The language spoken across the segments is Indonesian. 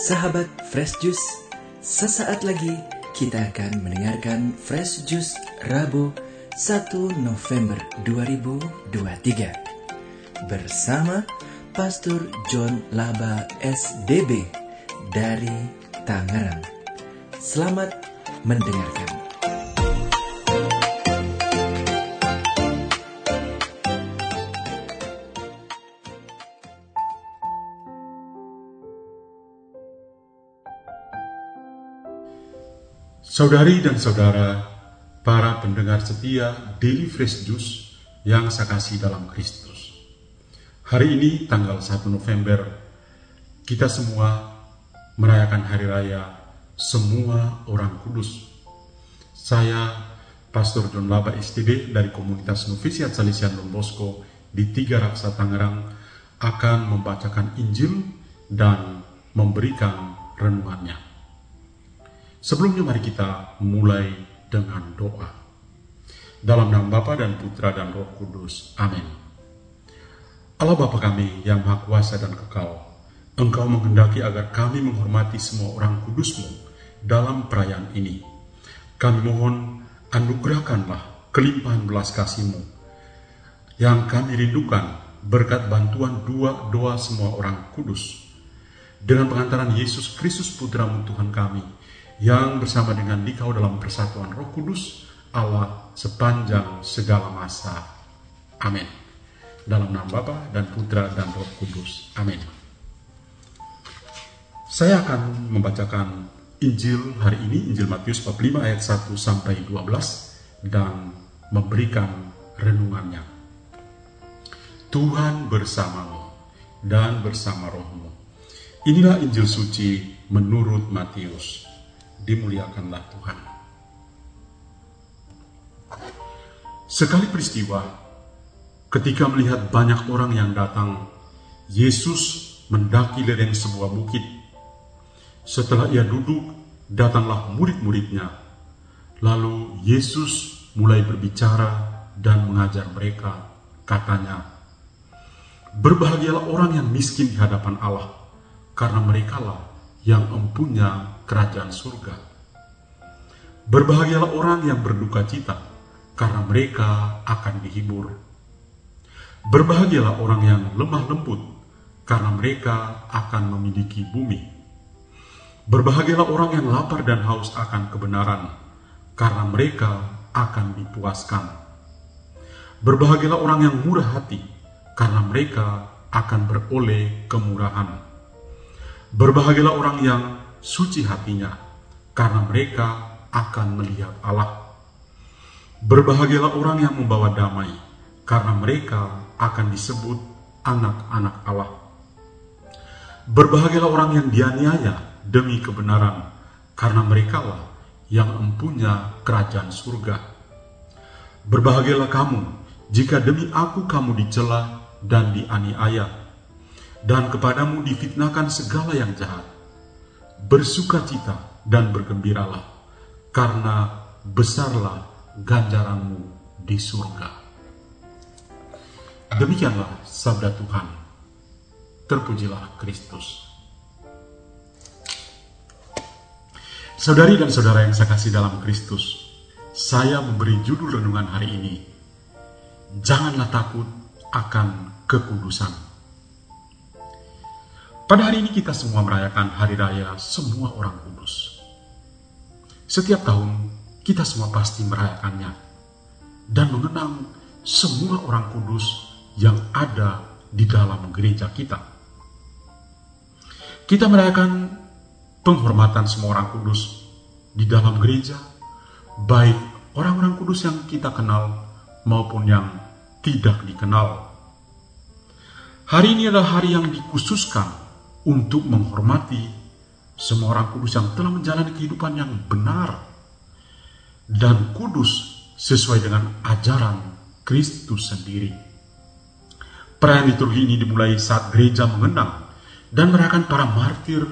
Sahabat Fresh Juice, sesaat lagi kita akan mendengarkan Fresh Juice Rabu 1 November 2023 bersama Pastor John Laba SDB dari Tangerang. Selamat mendengarkan. Saudari dan saudara, para pendengar setia Daily Fresh Juice yang saya kasih dalam Kristus. Hari ini tanggal 1 November, kita semua merayakan hari raya semua orang kudus. Saya, Pastor John Laba STB dari komunitas Novisiat Salesian Don Bosco di Tiga Raksa Tangerang akan membacakan Injil dan memberikan renungannya. Sebelumnya mari kita mulai dengan doa. Dalam nama Bapa dan Putra dan Roh Kudus. Amin. Allah Bapa kami yang Maha Kuasa dan Kekal, Engkau menghendaki agar kami menghormati semua orang kudusmu dalam perayaan ini. Kami mohon anugerahkanlah kelimpahan belas kasihmu yang kami rindukan berkat bantuan dua doa semua orang kudus. Dengan pengantaran Yesus Kristus Putramu Tuhan kami, yang bersama dengan dikau dalam persatuan roh kudus Allah sepanjang segala masa. Amin. Dalam nama Bapa dan Putra dan Roh Kudus. Amin. Saya akan membacakan Injil hari ini, Injil Matius 45 ayat 1 sampai 12 dan memberikan renungannya. Tuhan bersamamu dan bersama rohmu. Inilah Injil suci menurut Matius dimuliakanlah Tuhan. Sekali peristiwa, ketika melihat banyak orang yang datang, Yesus mendaki lereng sebuah bukit. Setelah ia duduk, datanglah murid-muridnya. Lalu Yesus mulai berbicara dan mengajar mereka. Katanya, Berbahagialah orang yang miskin di hadapan Allah, karena merekalah yang empunya kerajaan surga. Berbahagialah orang yang berduka cita, karena mereka akan dihibur. Berbahagialah orang yang lemah lembut, karena mereka akan memiliki bumi. Berbahagialah orang yang lapar dan haus akan kebenaran, karena mereka akan dipuaskan. Berbahagialah orang yang murah hati, karena mereka akan beroleh kemurahan. Berbahagialah orang yang suci hatinya, karena mereka akan melihat Allah. Berbahagialah orang yang membawa damai, karena mereka akan disebut anak-anak Allah. Berbahagialah orang yang dianiaya demi kebenaran, karena merekalah yang empunya kerajaan surga. Berbahagialah kamu jika demi aku kamu dicela dan dianiaya, dan kepadamu difitnahkan segala yang jahat. Bersukacita dan bergembiralah, karena besarlah ganjaranmu di surga. Demikianlah sabda Tuhan. Terpujilah Kristus. Saudari dan saudara yang saya kasih dalam Kristus, saya memberi judul renungan hari ini. Janganlah takut akan kekudusan pada hari ini kita semua merayakan hari raya semua orang kudus. Setiap tahun kita semua pasti merayakannya dan mengenang semua orang kudus yang ada di dalam gereja kita. Kita merayakan penghormatan semua orang kudus di dalam gereja, baik orang-orang kudus yang kita kenal maupun yang tidak dikenal. Hari ini adalah hari yang dikhususkan untuk menghormati semua orang kudus yang telah menjalani kehidupan yang benar dan kudus sesuai dengan ajaran Kristus sendiri. Perayaan liturgi ini dimulai saat gereja mengenang dan merayakan para martir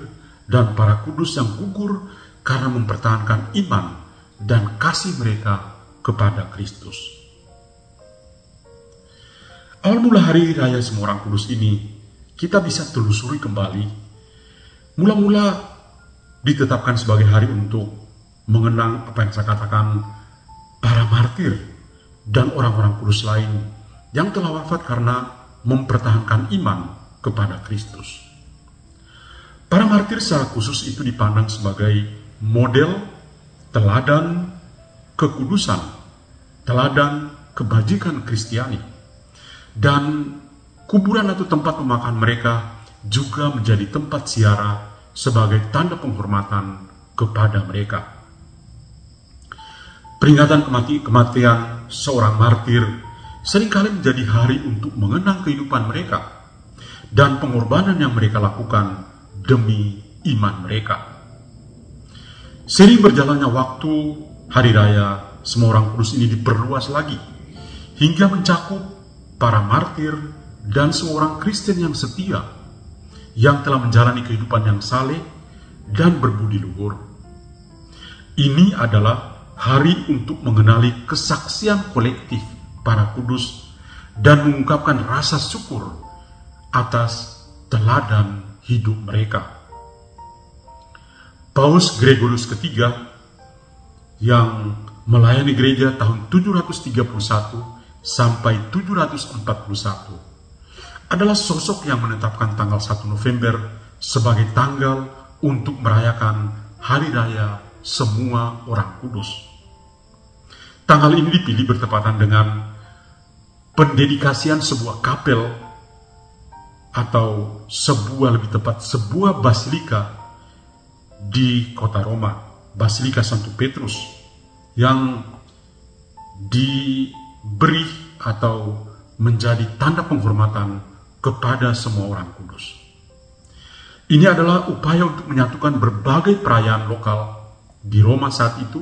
dan para kudus yang gugur karena mempertahankan iman dan kasih mereka kepada Kristus. Awal mula hari raya semua orang kudus ini kita bisa telusuri kembali Mula-mula ditetapkan sebagai hari untuk mengenang apa yang saya katakan para martir dan orang-orang kudus lain yang telah wafat karena mempertahankan iman kepada Kristus. Para martir secara khusus itu dipandang sebagai model teladan kekudusan, teladan kebajikan Kristiani. Dan kuburan atau tempat pemakaman mereka juga menjadi tempat siara sebagai tanda penghormatan kepada mereka. Peringatan kemati, kematian seorang martir sering kali menjadi hari untuk mengenang kehidupan mereka dan pengorbanan yang mereka lakukan demi iman mereka. Sering berjalannya waktu, hari raya, semua orang kudus ini diperluas lagi, hingga mencakup para martir dan seorang Kristen yang setia, yang telah menjalani kehidupan yang saleh dan berbudi luhur. Ini adalah hari untuk mengenali kesaksian kolektif para kudus dan mengungkapkan rasa syukur atas teladan hidup mereka. Paus Gregorius ketiga yang melayani gereja tahun 731 sampai 741 adalah sosok yang menetapkan tanggal 1 November sebagai tanggal untuk merayakan hari raya semua orang kudus. Tanggal ini dipilih bertepatan dengan pendedikasian sebuah kapel atau sebuah lebih tepat sebuah basilika di kota Roma, Basilika Santo Petrus yang diberi atau menjadi tanda penghormatan kepada semua orang kudus. Ini adalah upaya untuk menyatukan berbagai perayaan lokal di Roma saat itu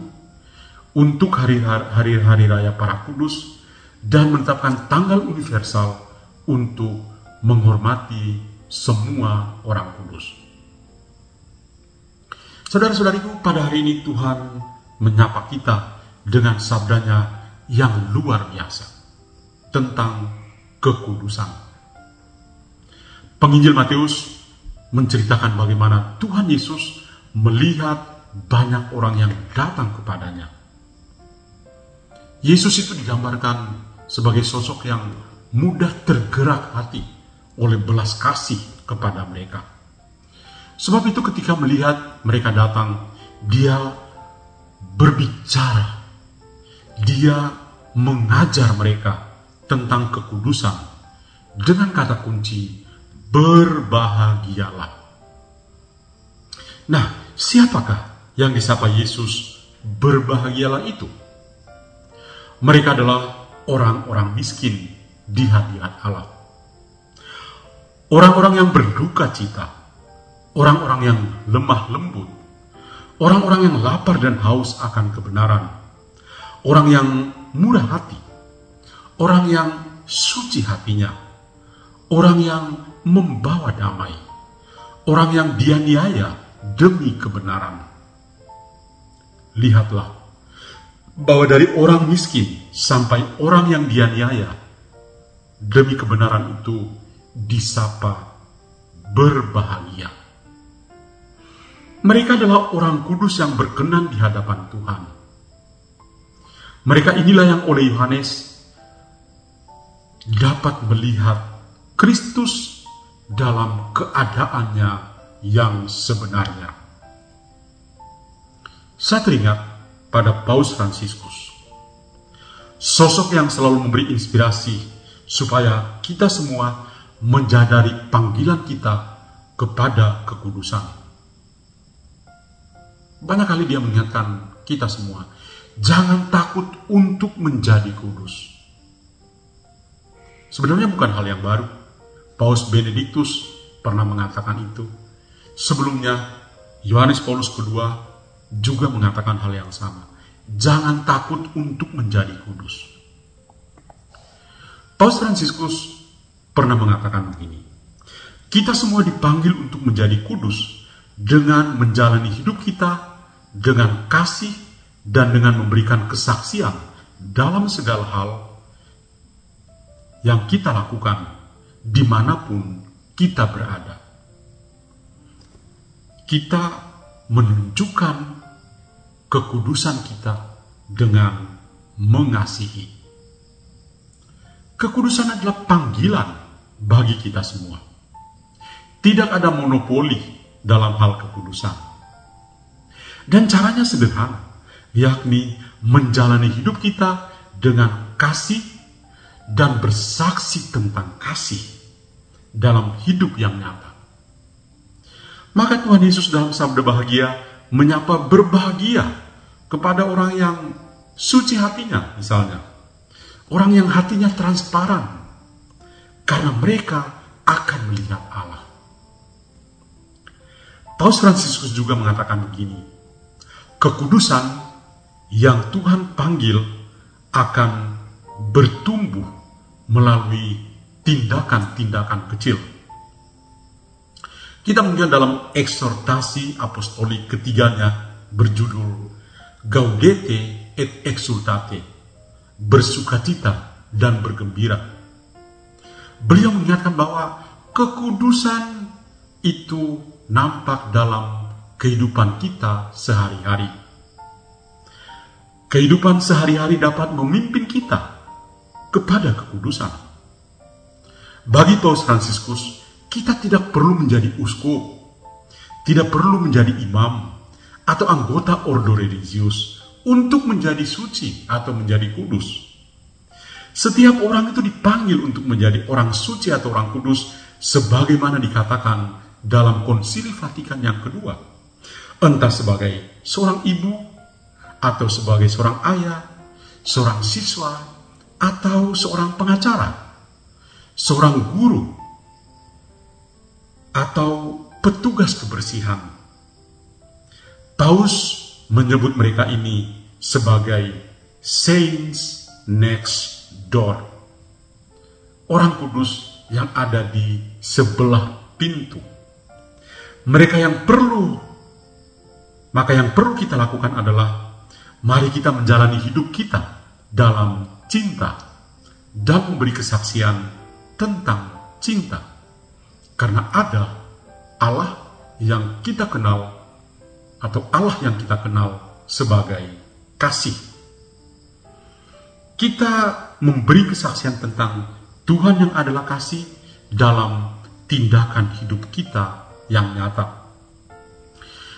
untuk hari-hari raya para kudus dan menetapkan tanggal universal untuk menghormati semua orang kudus. Saudara-saudariku, pada hari ini Tuhan menyapa kita dengan sabdanya yang luar biasa tentang kekudusan. Penginjil Matius menceritakan bagaimana Tuhan Yesus melihat banyak orang yang datang kepadanya Yesus itu digambarkan sebagai sosok yang mudah tergerak hati oleh belas kasih kepada mereka. Sebab itu ketika melihat mereka datang, dia berbicara. Dia mengajar mereka tentang kekudusan dengan kata kunci berbahagialah. Nah, siapakah yang disapa Yesus berbahagialah itu? Mereka adalah orang-orang miskin di hadirat Allah. Orang-orang yang berduka cita, orang-orang yang lemah lembut, orang-orang yang lapar dan haus akan kebenaran, orang yang murah hati, orang yang suci hatinya, orang yang membawa damai, orang yang dianiaya demi kebenaran. Lihatlah bahwa dari orang miskin sampai orang yang dianiaya demi kebenaran itu disapa berbahagia. Mereka adalah orang kudus yang berkenan di hadapan Tuhan. Mereka inilah yang oleh Yohanes dapat melihat Kristus dalam keadaannya yang sebenarnya. Saya teringat pada Paus Fransiskus. Sosok yang selalu memberi inspirasi supaya kita semua menjadari panggilan kita kepada kekudusan. Banyak kali dia mengingatkan kita semua, jangan takut untuk menjadi kudus. Sebenarnya bukan hal yang baru. Paus Benediktus pernah mengatakan itu. Sebelumnya, Yohanes Paulus kedua juga mengatakan hal yang sama. Jangan takut untuk menjadi kudus. Paus Fransiskus pernah mengatakan begini, kita semua dipanggil untuk menjadi kudus dengan menjalani hidup kita dengan kasih dan dengan memberikan kesaksian dalam segala hal yang kita lakukan di mana pun kita berada. kita menunjukkan kekudusan kita dengan mengasihi. Kekudusan adalah panggilan bagi kita semua. Tidak ada monopoli dalam hal kekudusan. Dan caranya sederhana, yakni menjalani hidup kita dengan kasih dan bersaksi tentang kasih dalam hidup yang nyata. Maka Tuhan Yesus dalam sabda bahagia menyapa berbahagia kepada orang yang suci hatinya misalnya. Orang yang hatinya transparan. Karena mereka akan melihat Allah. Paus Fransiskus juga mengatakan begini. Kekudusan yang Tuhan panggil akan bertumbuh melalui tindakan-tindakan kecil. Kita melihat dalam eksortasi apostolik ketiganya berjudul Gaudete et exultate, bersukacita dan bergembira. Beliau mengingatkan bahwa kekudusan itu nampak dalam kehidupan kita sehari-hari. Kehidupan sehari-hari dapat memimpin kita kepada kekudusan. Bagi Paus Fransiskus, kita tidak perlu menjadi uskup, tidak perlu menjadi imam, atau anggota ordo religius untuk menjadi suci atau menjadi kudus. Setiap orang itu dipanggil untuk menjadi orang suci atau orang kudus sebagaimana dikatakan dalam konsili Vatikan yang kedua. Entah sebagai seorang ibu atau sebagai seorang ayah, seorang siswa, atau seorang pengacara, seorang guru, atau petugas kebersihan. Paus menyebut mereka ini sebagai saints next door. Orang kudus yang ada di sebelah pintu. Mereka yang perlu, maka yang perlu kita lakukan adalah mari kita menjalani hidup kita dalam cinta dan memberi kesaksian tentang cinta. Karena ada Allah yang kita kenal atau Allah yang kita kenal sebagai kasih. Kita memberi kesaksian tentang Tuhan yang adalah kasih dalam tindakan hidup kita yang nyata.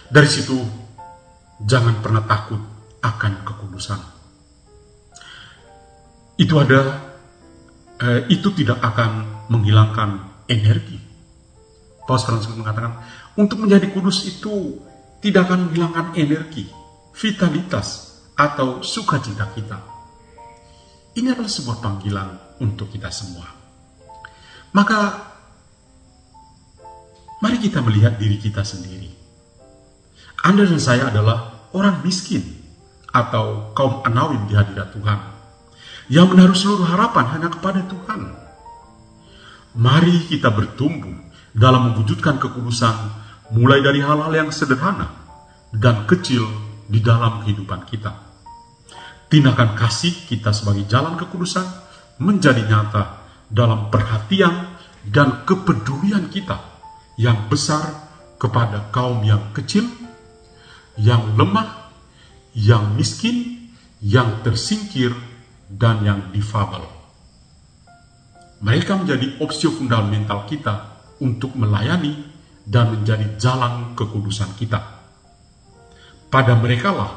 Dari situ, jangan pernah takut akan kekudusan. Itu ada, eh, itu tidak akan menghilangkan energi. Paus Fransiskus mengatakan, untuk menjadi kudus itu tidak akan menghilangkan energi, vitalitas, atau sukacita kita. Ini adalah sebuah panggilan untuk kita semua. Maka Mari kita melihat diri kita sendiri. Anda dan saya adalah orang miskin atau kaum anawin di hadirat Tuhan yang menaruh seluruh harapan hanya kepada Tuhan. Mari kita bertumbuh dalam mewujudkan kekudusan mulai dari hal-hal yang sederhana dan kecil di dalam kehidupan kita. Tindakan kasih kita sebagai jalan kekudusan menjadi nyata dalam perhatian dan kepedulian kita yang besar kepada kaum yang kecil, yang lemah, yang miskin, yang tersingkir, dan yang difabel. Mereka menjadi opsi fundamental kita untuk melayani dan menjadi jalan kekudusan kita. Pada mereka lah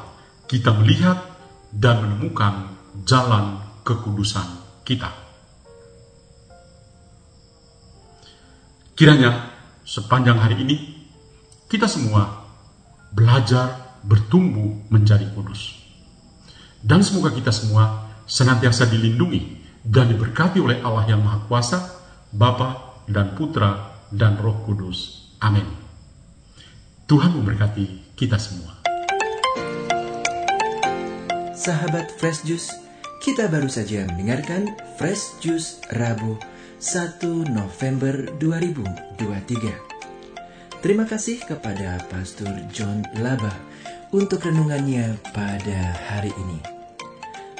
kita melihat dan menemukan jalan kekudusan kita. Kiranya sepanjang hari ini kita semua belajar bertumbuh menjadi kudus. Dan semoga kita semua senantiasa dilindungi dan diberkati oleh Allah yang Maha Kuasa, Bapa dan Putra dan Roh Kudus. Amin. Tuhan memberkati kita semua. Sahabat Fresh Juice, kita baru saja mendengarkan Fresh Juice Rabu 1 November 2023. Terima kasih kepada Pastor John Laba untuk renungannya pada hari ini.